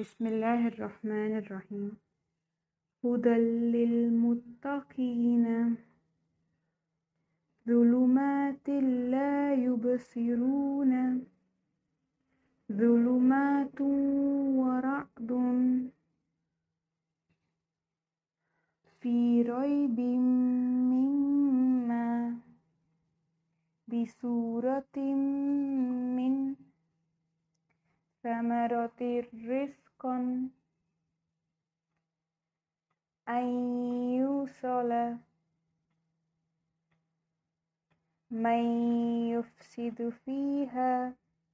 بسم الله الرحمن الرحيم. هدى للمتقين. ظلمات لا يبصرون. ظلمات ورعد. في ريب مما بصورة ثمرة رزقا أن يوصل من يفسد فيها